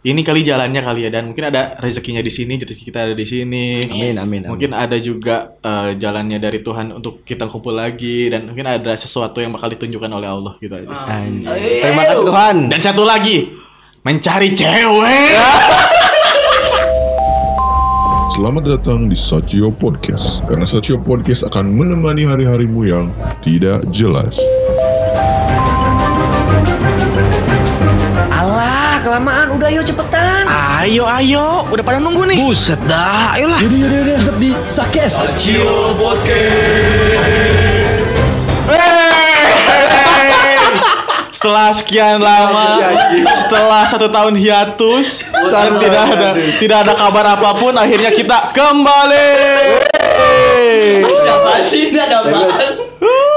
ini kali jalannya kali ya dan mungkin ada rezekinya di sini, rezeki kita ada di sini. Amin, amin, amin. Mungkin ada juga eh, jalannya dari Tuhan untuk kita kumpul lagi dan mungkin ada sesuatu yang bakal ditunjukkan oleh Allah gitu aja. sih. Anjay. Terima kasih Tuhan. Dan satu lagi, mencari cewek. Selamat datang di Sachio Podcast. Karena Sachio Podcast akan menemani hari-harimu yang tidak jelas. Kelamaan. Udah yuk cepetan. Ayo, ayo, udah pada nunggu nih. Buset dah, ayolah. Yaudah, yaudah, yaudah. Tetap di Sakes. Setelah sekian lama, setelah satu tahun hiatus, dan tidak ada tidak ada kabar apa pun, akhirnya kita kembali. Ini ada apaan?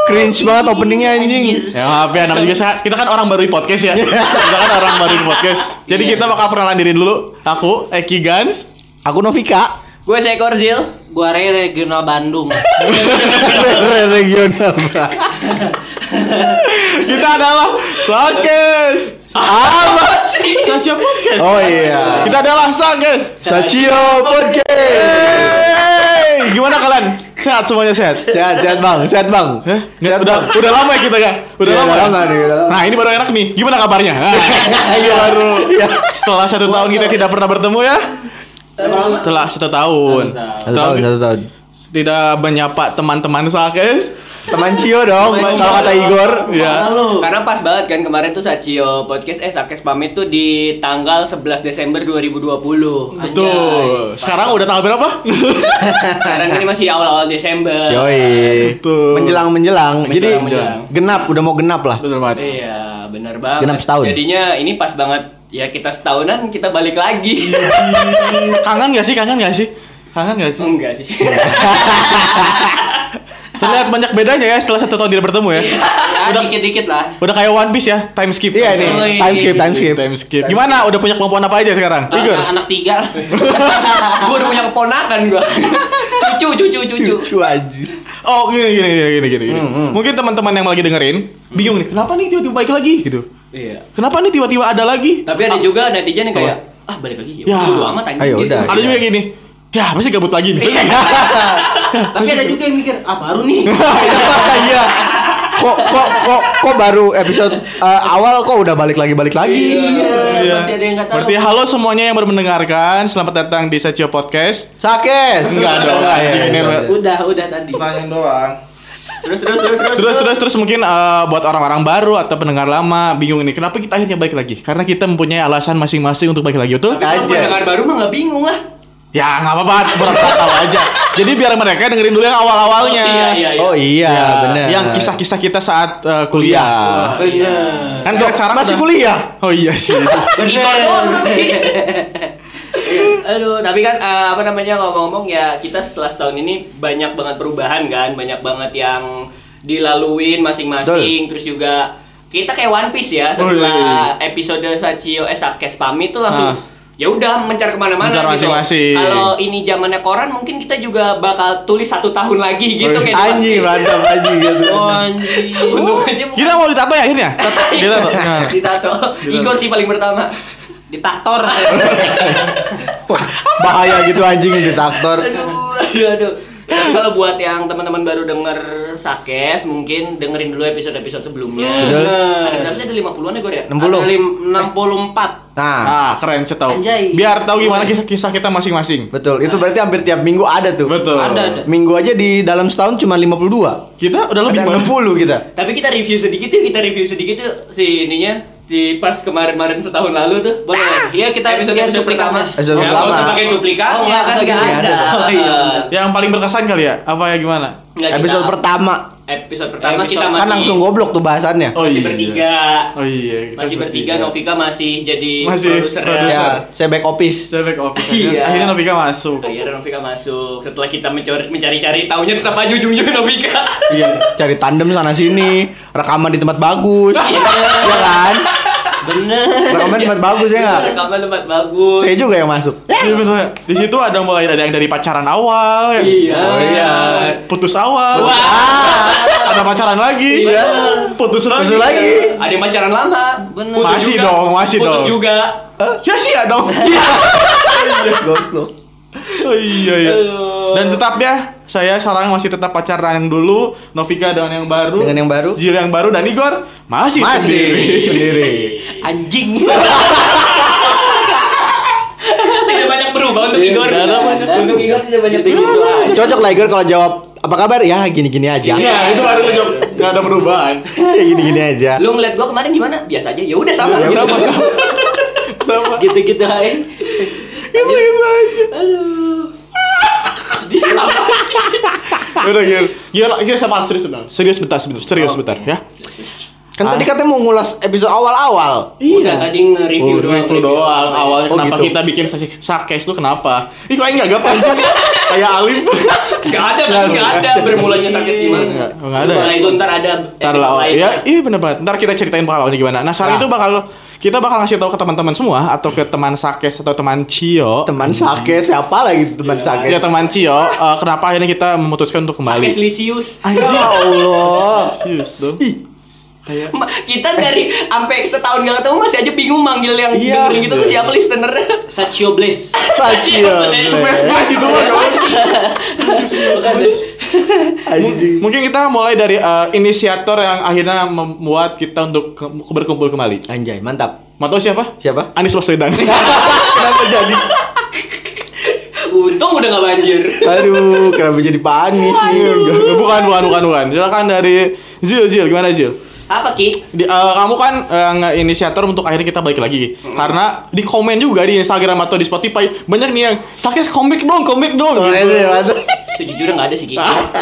Cringe banget openingnya anjing. Ya maaf ya, namanya juga sa- kita kan orang baru di podcast ya. kita kan orang baru di podcast. Jadi kita bakal perkenalan diri dulu. Aku Eki Gans. Aku Novika. Gue Seekor Zil. Gue Ray Regional Bandung. Regional. Bang. Kita adalah Sakes. Apa? Saja podcast. Oh iya. Kita adalah Sakes. Sachio Podcast. Gimana kalian? Sehat semuanya sehat? Sehat, sehat bang, sehat bang. Hah? Sehat udah bang. udah lama ya kita ya? Udah Iya, lama. udah ya? lama nih, udah lama. Nah, ini baru enak nih. Gimana kabarnya? Iya baru. Setelah satu tahun kita tidak pernah bertemu ya. Setelah satu tahun. Satu tahun, satu tahun. Tidak menyapa teman-teman Sakes. Teman Cio dong, kalau kata Igor. Ya. Karena pas banget kan kemarin tuh Sacio podcast eh Sakes pamit tuh di tanggal 11 Desember 2020. Betul. Sekarang udah tanggal berapa? Sekarang ini masih awal-awal Desember. Yoi. Betul. Menjelang menjelang. Jadi Menjelang. genap, udah mau genap lah. Betul banget. Iya, benar banget. Genap setahun. Jadinya ini pas banget ya kita setahunan kita balik lagi. Kangen gak sih? Kangen gak sih? Kangen gak sih? Enggak sih. Terlihat banyak bedanya ya setelah satu tahun tidak bertemu ya. ya, dikit-dikit lah. Udah kayak One Piece ya, time skip. Iya nih, Yoi. time skip, time skip. Time skip. Gimana? Udah punya kemampuan apa aja sekarang? Igor. Anak, anak tiga lah. gue udah punya keponakan gue. cucu, cucu, cucu. Cucu aja. Oh gini gini gini gini gini. gini. Hmm, hmm. Mungkin teman-teman yang lagi dengerin bingung nih, kenapa nih tiba-tiba balik lagi gitu? Iya. Kenapa nih tiba-tiba ada lagi? Tapi ada juga netizen yang kayak ah balik lagi Ya. ya. Amat anjing. Ayo, Gitu. udah. Ada juga yang gini. Ya, pasti gabut lagi nih. Tapi ada juga yang mikir ah baru nih. Iya. Kok kok kok kok baru episode eh, awal kok udah balik lagi balik lagi. Iya, masih ada yang tahu. Berarti halo semuanya yang baru mendengarkan, selamat datang di Sacio Podcast. Sakes. Enggak dong, Enggak ya. ini ya. Udah, udah tadi. Pertanyaan doang. Terus terus terus terus. Terus terus terus mungkin eh, buat orang-orang baru atau pendengar lama bingung ini kenapa kita akhirnya balik lagi? Karena kita mempunyai alasan masing-masing untuk balik lagi, betul? Tapi kalau pendengar baru mah nggak bingung lah. Ya nggak apa-apa, tahu aja. Jadi biar mereka dengerin dulu yang awal-awalnya. Oh, iya iya iya. Oh iya, Ya, benar. Yang kisah-kisah kita saat eh, kuliah. Bener. Kan kita sekarang masih udah- kuliah. Oh iya sih. Bener. Aduh, tapi kan eh, apa namanya ngomong-ngomong ya kita setelah setahun ini banyak banget perubahan kan, banyak banget yang dilaluin masing-masing, terus juga kita kayak One Piece ya Oh, iya, setelah episode Sachio eh Sakes pamit tuh langsung Ah. Ya udah mencar ke mana-mana Mencar gitu. masing-masing. Kalau ini zamannya koran mungkin kita juga bakal tulis satu tahun lagi gitu Oh, kayak Anjing mantap anjing gitu. Anjing. Untung aja bukan Kita mau ditato ya akhirnya? Ditato. Nah. ditato. Igor sih paling pertama. Ditaktor. Bahaya gitu anjing di traktor. aduh, aduh, aduh. Kalau buat yang teman-teman baru denger Sakes, mungkin dengerin dulu episode-episode sebelumnya. Betul. Ada Ada 50-an ya, Gor ya? 60. Ada lim- 64. Nah, Ah, keren tahu. Anjay. Biar tahu gimana kisah-kisah kita masing-masing. betul. Itu berarti hampir tiap minggu ada tuh. Betul. Ada, ada. Minggu aja di dalam setahun cuma 52. Kita udah lebih Ada. 60 kita. Tapi kita review sedikit yuk, kita review sedikit yuk si ininya di pas kemarin-kemarin setahun lalu tuh. Boleh. Iya, kita episode lihat episode pertama. Episode ya, pertama. pakai cuplikan Oh, ya kan nggak ada. Oh, iya. Yang paling berkesan kali ya? Apa ya gimana? Nggak, Episode kita- pertama Episode pertama Episode- kita masih kan langsung goblok tuh bahasannya. Oh masih iya. bertiga. Oh iya. kita Masih bertiga, Novika masih jadi Masih produser. produser. Ya, saya back office. Saya back office. Iya. Akhirnya Novika masuk. Akhirnya Novika masuk. Setelah kita mencari mencari-cari tahunya tetap aja ujung-ujungnya Novika. Iya, cari tandem sana sini, rekaman di tempat bagus. Iya kan? Bener. Rekaman tempat bagus ya enggak? Rekaman tempat bagus. Saya juga yang masuk. Iya benar. Di situ ada mulai ada yang dari pacaran awal, Iya. Oh iya. Putus awal. Wah. Ada pacaran lagi. Iya. Putus lagi. Masuk lagi. Ada yang pacaran lama. Bener. Putus Masih juga. dong, masih Putus dong. juga. sia-sia dong. Goblok. Oh iya iya. Dan tetap ya, saya sekarang masih tetap pacaran yang dulu, Novika dengan yang baru, Dengan yang baru? Jil yang baru dan Igor masih, Masih sendiri. sendiri. Anjing. tidak banyak berubah untuk Iya, Igor. tidak ada banyak Untuk Igor tidak banyak Gitu berubah. Cocok lah Igor kalau jawab apa kabar? Ya gini-gini aja. Nah, itu baru cocok. Gak ada perubahan. Ya gini-gini aja. Lu ngeliat gua kemarin gimana? Biasa aja. Ya udah sama. Ya, sama sama. sama. Gitu-gitu aja. Gitu-gitu aja. Aduh. Udah Gil. Gil, Gil sama serius bentar. Serius bentar, sebentar. Serius bentar ya. Kan tadi katanya mau ngulas episode awal-awal. Udah tadi nge-review Oh, doang. itu doang. Awalnya Oh, kenapa gitu. kita bikin sesi sarkes tuh kenapa? Ih, kok enggak gak panjang Kayak Alim. Gak ada kan? Gak ada bermulanya sakit gimana? Nggak, nggak ada ya? itu ntar ada. Ntar lah, ya, iya bener banget. Ntar kita ceritain pengalamannya gimana. Nah, sekarang Nah. itu bakal kita bakal ngasih tahu ke teman-teman semua atau ke teman Sakes atau teman Cio. Teman sake siapa lagi teman sake? Ya teman Cio, eh, kenapa akhirnya kita memutuskan untuk kembali? Sakes Lisius. Ya Allah. Serius dong. Ma- kita dari sampai setahun gak ketemu masih aja bingung manggil yang Iya. dengerin gitu tuh siapa listener Satio Bliss Sacio. Smash itu mah Mungkin kita mulai dari eh, inisiator yang akhirnya membuat kita untuk ke- berkumpul kembali. Anjay, mantap. Mau tahu siapa? Siapa? Anies Baswedan. Kenapa jadi? untung udah gak banjir Aduh, kenapa jadi panis nih? bukan, bukan, bukan, bukan. Silakan dari Zil, Zil, gimana Zil? Apa Ki? Di, eh, kamu kan eh, nge-inisiator untuk akhirnya kita balik lagi Karena di komen juga di Instagram atau di Spotify Banyak nih yang Sakes komik dong, komik dong Oh, gitu. mantap. sejujurnya gak ada sih Ki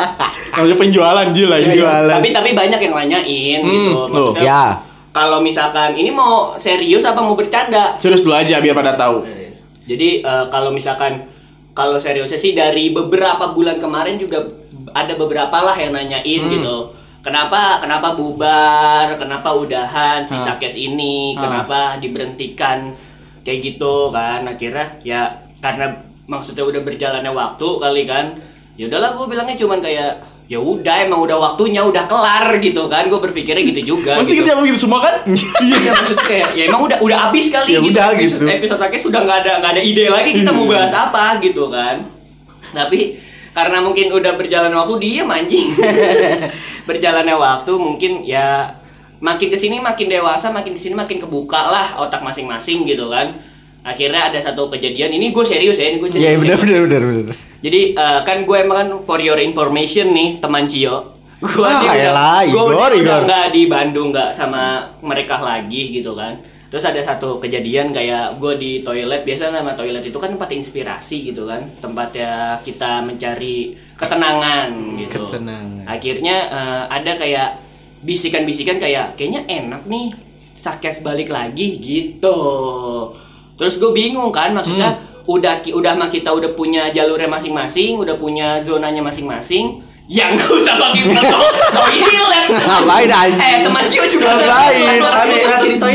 Namanya penjualan Jil lah ini Penjualan. tapi tapi banyak yang nanyain Hmm, gitu tuh. Ya. kalau misalkan ini mau serius apa mau bercanda Serius dulu aja biar pada tahu Jadi eh, kalau misalkan kalau seriusnya sih dari beberapa bulan kemarin juga ada beberapa lah yang nanyain Hmm. gitu. Kenapa kenapa bubar? Kenapa udahan si. Sakes ini? Kenapa diberhentikan kayak gitu kan? Akhirnya ya karena maksudnya udah berjalannya waktu kali kan. Ya udahlah gue bilangnya cuman kayak ya udah emang udah waktunya udah kelar gitu kan gue berpikirnya gitu juga Pasti gitu. kita begitu semua kan? Iya maksudnya kayak ya emang udah udah habis kali Ya gitu. udah, episode, gitu. Episode akhirnya sudah nggak ada nggak ada ide lagi kita mau bahas apa gitu kan. Tapi karena mungkin udah berjalan waktu dia anjing. Berjalannya waktu mungkin ya makin ke sini makin dewasa makin ke sini makin kebuka lah otak masing-masing gitu kan. Akhirnya ada satu kejadian ini gue serius ya ini gue Iya, benar benar benar benar. jadi eh, kan gue emang kan for your information nih teman Cio. Gue Ah, elah, gue Igor, udah Igor. nggak di Bandung nggak sama mereka lagi gitu kan. Terus ada satu kejadian kayak gue di toilet biasa nama toilet itu kan tempat inspirasi gitu kan, tempatnya kita mencari ketenangan gitu. Ketenangan. Akhirnya eh, ada kayak bisikan-bisikan kayak kayaknya enak nih Sakes balik lagi gitu. Terus gue bingung kan maksudnya udah ki- udah mah kita udah punya jalurnya masing-masing, udah punya zonanya masing-masing. Yang gak usah pakai foto toilet. Ngapain, anjing? Eh teman Cio juga Ngapain? Masih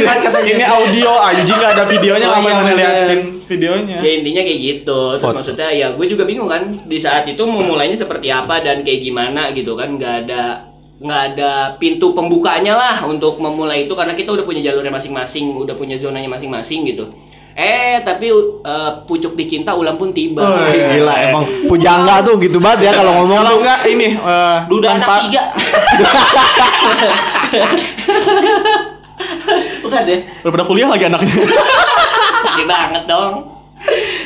toilet katanya. Ini audio anjing gak ada videonya Oh, ngapain iya, mana bener. liatin videonya Ya intinya kayak gitu. Terus Foto. maksudnya ya gue juga bingung kan di saat itu mau mulainya seperti apa dan kayak gimana gitu kan nggak ada nggak ada pintu pembukanya lah untuk memulai itu karena kita udah punya jalurnya masing-masing, udah punya zonanya masing-masing gitu. Eh tapi eh, pucuk dicinta ulang pun tiba. Oh, iya. Gila emang pujangga tuh gitu banget ya kalau ngomong Kalau enggak ini eh, Duda anak tanpa- tiga. Bukan deh. Udah pada kuliah lagi anaknya Gede banget dong.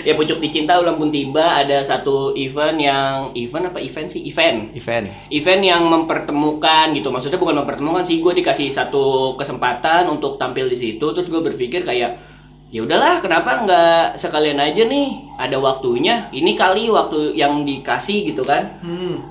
Ya pucuk dicinta ulang pun tiba ada satu event yang event apa event sih event Event. event yang mempertemukan gitu maksudnya bukan mempertemukan sih gue dikasih satu kesempatan untuk tampil di situ terus gue berpikir kayak ya udahlah kenapa nggak sekalian aja nih? Ada waktunya. Ini kali waktu yang dikasih gitu kan.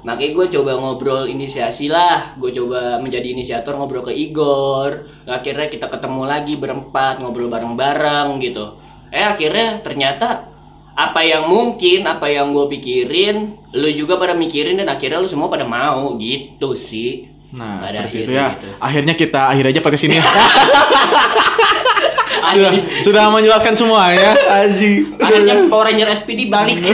Makanya gue coba ngobrol inisiasi lah. Gue coba menjadi inisiator ngobrol ke Igor. Akhirnya kita ketemu lagi berempat ngobrol bareng-bareng gitu. Eh akhirnya ternyata apa yang mungkin apa yang gue pikirin lu juga pada mikirin dan akhirnya lu semua pada mau gitu sih Nah Pada seperti itu akhirnya ya gitu. Akhirnya kita akhir aja pakai sini ya sudah, sudah menjelaskan semua ya Anjing. akhirnya Power Ranger SPD balik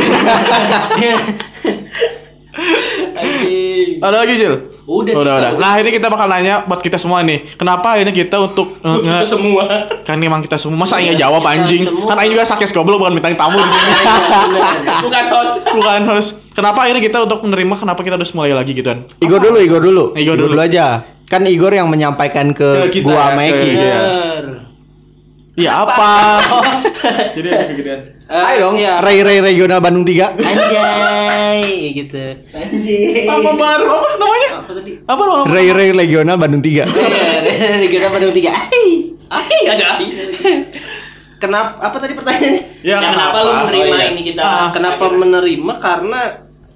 anjing Ada lagi Jil Udah. Udah, udah. Nah, ini kita bakal nanya buat kita semua nih. Kenapa ini kita untuk eh, Kita semua. kan emang kita semua masa nggak jawab anjing? semua. Kan Aing juga sakit goblok bukan bintang tamu di sini. Bukan host. bukan host. Kenapa akhirnya kita untuk menerima kenapa kita harus mulai lagi gitu kan? Igor dulu, Igor dulu. Igor dulu. aja. Kan Igor yang menyampaikan ke, Ke kita gua ya, sama Eki. Iya. Iya apa? Jadi apa kegedean? Eh, Ayo dong, iya. Ray Ray Regional Bandung 3. Anjay gitu. Apa baru? Apa namanya? Apa tadi? Apa nama? Ray Ray Regional Bandung 3. Iya, di kita Bandung tiga. Ai. Ai, ada. Kenapa? Apa tadi pertanyaannya? Ya, kenapa, lu menerima Oh, iya. ini kita? Ah, Kenapa menerima? Karena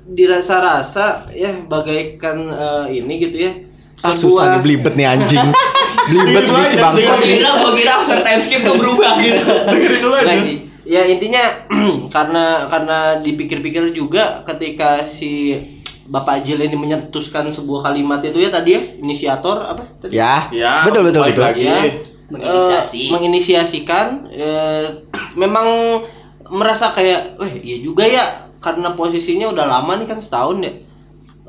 dirasa-rasa ya bagaikan eh, ini gitu ya. Ah, susah nih belibet nih anjing. belibet nih si bangsat nih. kira, gua kira after time skip tuh berubah gitu. Dengerin dulu aja. Sih. Ya intinya karena karena dipikir-pikir juga ketika si Bapak Jil ini menyetuskan sebuah kalimat itu ya tadi ya inisiator apa tadi? Ya, Ya, betul betul betul. lagi. Ya, Menginisiasi. eh, menginisiasikan eh, memang merasa kayak, wah iya juga ya karena posisinya udah lama nih kan setahun ya.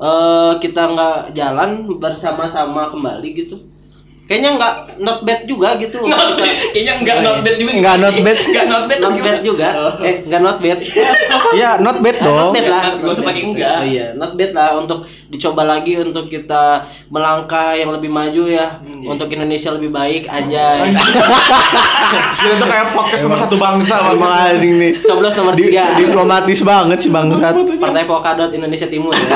Eh kita nggak jalan bersama-sama kembali gitu. Kayaknya nggak not bad juga gitu. Not bad. Kayaknya enggak not bad juga. Nggak not bad. Enggak not bad. Not bad juga. Oh. Eh, nggak not bad. Ya, not bad Not dong. bad lah. Nggak usah pakai enggak. Oh iya, not bad lah untuk dicoba lagi untuk kita melangkah yang lebih maju ya. Hmm, Untuk Indonesia lebih baik anjay. Kita tuh kayak podcast nomor satu bangsa Emang bangsa. anjing nih. Coblos nomor 3. diplomatis banget sih bangsat. Partai Polkadot Indonesia Timur ya.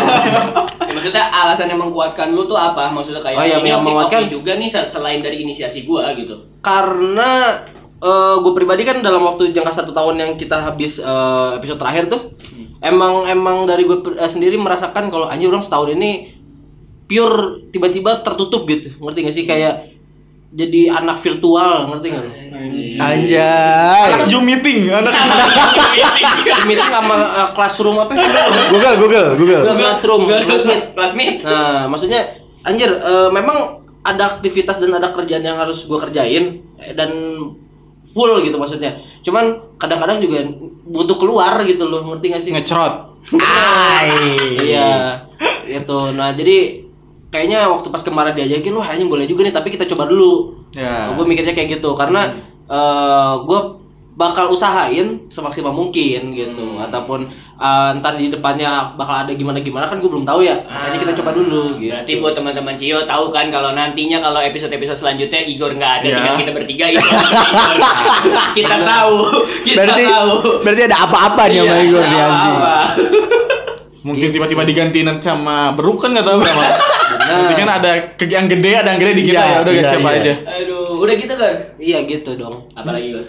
Ya, maksudnya alasan yang menguatkan lu tuh apa? Maksudnya kayak Oh, iya, ini yang menguatkan. oke juga nih sel- selain dari inisiasi gua gitu. Karena gue pribadi kan dalam waktu jangka satu tahun yang kita habis eh, episode terakhir tuh emang emang dari gue sendiri merasakan kalau anjir orang setahun ini pure tiba-tiba tertutup gitu ngerti gak sih kayak jadi anak virtual ngerti gak? lu? Anjay. Anak Zoom meeting, anak meeting sama eh, classroom apa? Google Google Google. Google Classroom, Google Meet. Classmate. Nah, maksudnya anjir eh, memang ada aktivitas dan ada kerjaan yang harus gue kerjain eh, dan full gitu maksudnya. Cuman kadang-kadang juga butuh keluar gitu loh, ngerti gak sih? ngecerot. Iya, itu. Nah, jadi kayaknya waktu pas kemarin diajakin wah anjing boleh juga nih, tapi kita coba dulu. Ya. Gue mikirnya kayak gitu karena eh gue bakal usahain semaksimal mungkin gitu ataupun eh, ntar di depannya bakal ada gimana gimana kan gue belum tahu ya makanya kita coba dulu gitu Berarti buat teman-teman Cio tahu kan kalau nantinya kalau episode-episode selanjutnya Igor nggak ada Ya. tinggal kita bertiga Igor. kita tahu. Kita Berarti tahu. berarti ada apa-apa nih sama Iya, Igor nih anjing. Mungkin tiba-tiba digantiin sama Beruk kan nggak tahu sama. Nanti kan ada yang gede, ada yang gede di kita Iya, ya. Udah iya, guys siapa iya. aja. Aduh, udah gitu kan? iya gitu dong Apalagi Igor?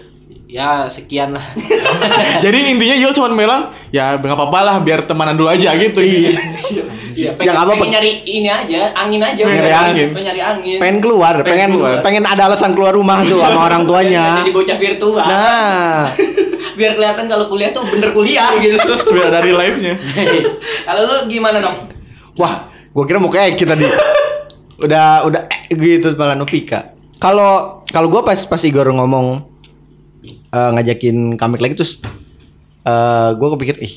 ya sekian lah Jadi intinya Yul cuma bilang, ya nggak apa-apa lah, biar temanan dulu aja gitu. Iya, Ya, pengen, nggak apa-apa. pengen nyari ini aja, angin aja. Pengen nyari angin. Pengen nyari angin. Pengen keluar, pengen keluar. pengen ada alasan keluar rumah tuh sama orang tuanya. Jadi bocah virtual. Nah, Biar kelihatan kalau kuliah tuh bener kuliah gitu. Biar dari live-nya. kalau lu gimana dong? wah, gua kira mau kayak kita di udah udah eh, gitu malah Novika. Kalau kalau gua pas pas Igor ngomong eh, ngajakin comeback lagi terus eh gua kepikir ih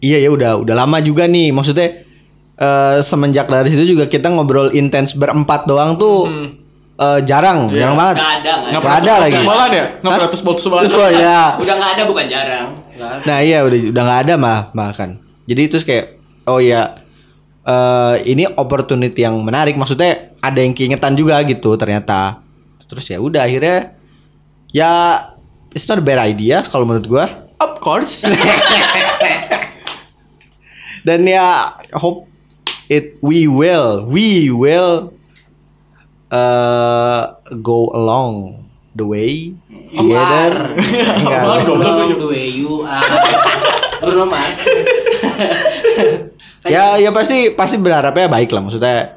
iya ya udah udah lama juga nih maksudnya eh, semenjak dari situ juga kita ngobrol intens berempat doang tuh eh, jarang Iya. jarang banget Nggak ada, nggak pernah ada lagi Sebelahan ya? Nggak Hah? pernah terus terus sebelahan. terus ya Udah nggak ada bukan jarang. Nah iya udah udah nggak ada malah malah kan. Jadi terus kayak oh ya eh ini opportunity yang menarik. Maksudnya ada yang keingetan juga gitu ternyata. Terus ya udah akhirnya ya it's not a bad idea kalau menurut gua. Of course. Dan ya hope it we will we will uh, go along the way together. Enggak, Apaan, goblok? Along the way you are Bruno Mars ya ya pasti pasti berharapnya baik lah maksudnya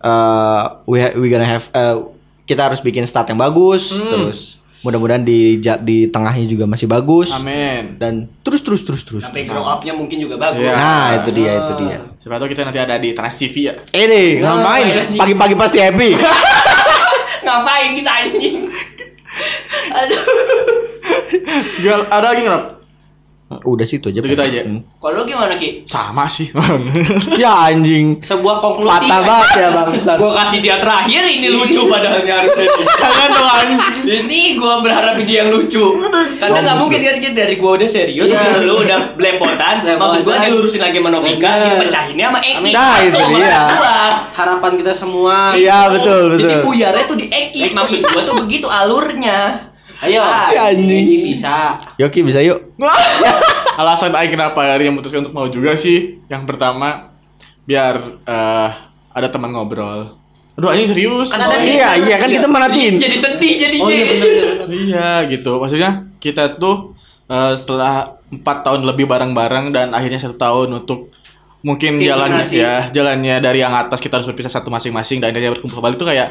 eh we we gonna have eh, kita harus bikin start yang bagus terus mudah-mudahan di di tengahnya juga masih bagus Amin. dan terus terus terus terus Sampai grow up-nya mungkin juga bagus. Iya. nah itu dia itu dia Siapa tahu kita nanti ada di Trans TV ya. eh deh ngapain pagi-pagi pasti happy Ngapain kita anjing? Aduh. Gal, ada lagi nggak? Udah sih itu aja. Pak. aja. Hmm. Kalau lu gimana Ki? Sama sih. Ya anjing. Sebuah konklusi. Patah banget ya Bang. Gua kasih dia terakhir ini lucu padahal harusnya. Jangan dong anjing. Ini gua berharap dia yang lucu. Karena nggak mungkin kan dari gua udah serius, lu udah belepotan. Maksud gua dilurusin lagi sama Novika, dipecahinnya sama Eki. Nah, itu dia. Harapan kita semua. Iya betul Jadi betul. buyarnya tuh di Eki. Maksud gua tuh begitu alurnya. Ayo. Ya, anjing. Bisa. Yoki bisa yuk. Alasan Aing kenapa hari yang memutuskan untuk mau juga sih Yang pertama Biar eh, ada teman ngobrol Aduh anjing serius Kan ada Iya iya kan kita manatin. Jadi sedih jadinya. Oh iya bener. Iya gitu Maksudnya kita tuh eh, Setelah 4 tahun lebih bareng-bareng Dan akhirnya satu tahun untuk Mungkin jalannya Integrasi. ya Jalannya dari yang atas kita harus berpisah satu masing-masing Dan akhirnya berkumpul kembali itu kayak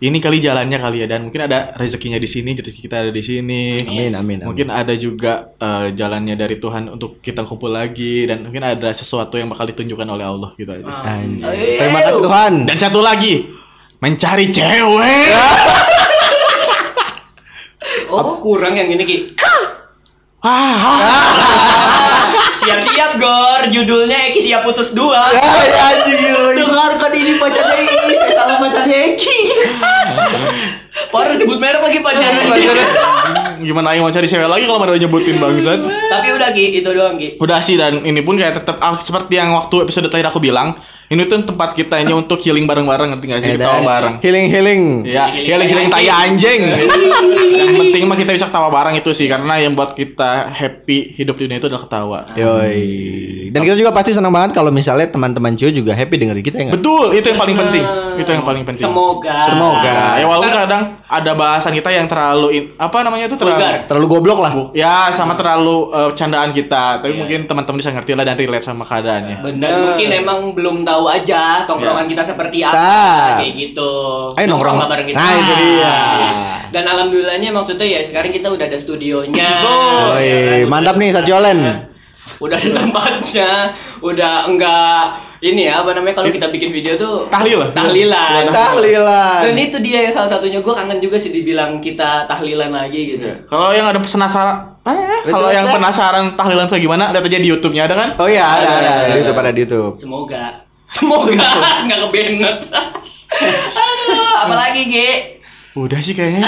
ini kali jalannya kali ya dan mungkin ada rezekinya di sini rezeki kita ada di sini Amin amin. amin. Mungkin ada juga eh, jalannya dari Tuhan untuk kita kumpul lagi dan mungkin ada sesuatu yang bakal ditunjukkan oleh Allah gitu aja. sih. Anjing. Terima kasih Tuhan. Dan satu lagi, mencari cewek. Oh, kurang yang ini Ki. Ah, Siap-siap Gor, judulnya Eki siap putus dua. Ya anjing. Dengarkan ini pacarnya Eki, saya salah pacarnya Eki. Parah sebut merek lagi pacarnya. Gimana Aing mau cari cewek lagi kalau mana udah nyebutin bangsat? Tapi udah Ki, itu doang Ki. Udah sih dan ini pun kayak tetap ah, seperti yang waktu episode terakhir aku bilang, ini tuh tempat kita ini untuk healing bareng-bareng ngerti gak sih? Ketawa bareng. Healing healing. Ya, Healing healing healing tai tai anjing. Yang penting mah kita bisa ketawa bareng itu sih karena yang buat kita happy hidup di dunia itu adalah ketawa. Yoi. Dan kita juga pasti senang banget kalau misalnya teman-teman Cio juga happy dengerin kita ya nggak? Betul, itu yang paling penting. Itu yang paling penting. Semoga. Semoga. Ya walaupun kadang ada bahasan kita yang terlalu in- apa namanya itu terlalu Vulgar. Terlalu goblok lah. ya sama terlalu eh, candaan kita, tapi mungkin teman-teman bisa ngerti lah dan relate sama keadaannya. Bener, mungkin emang belum tahu aja tongkrongan Ya. kita seperti apa Nah. kayak gitu. Ayo nongkrong. lah bareng kita. Nah, itu dia. Dan alhamdulillahnya maksudnya ya sekarang kita udah ada studionya. Yoi. Mantap nih Satiolen. Udah ada tempatnya, udah enggak ini ya apa namanya kalau kita bikin video tuh Tahlilan. tahlilan Tahlilan. dan itu dia yang salah satunya gue kangen juga sih dibilang kita tahlilan lagi gitu Kalau yang ada penasaran, eh, kalau yang penasaran tahlilan kayak gimana, lihat aja di YouTube-nya ada kan? Oh iya ada ada, ada di YouTube ada di YouTube. semoga semoga nggak kebenet aduh apalagi Ge Udah sih kayaknya.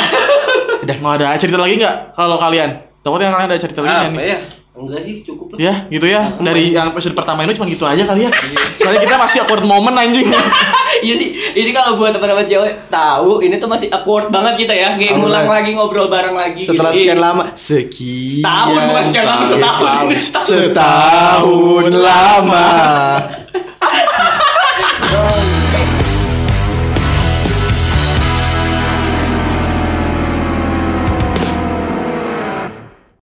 Udah mau ada cerita lagi nggak kalau kalian? Takutnya kalian ada cerita lagi nih? ya? Enggak sih, cukup lah. Ya, gitu ya. Dari yang episode pertama ini cuma gitu aja kali ya. Soalnya kita masih awkward moment anjing. Iya sih, ini kalau buat teman-teman cewek tahu, ini tuh masih awkward banget kita ya, kayak ngulang lagi ngobrol bareng lagi. Setelah gitu. sekian lama, sekian Setahun, bukan sekian lama, setahun. setahun lama.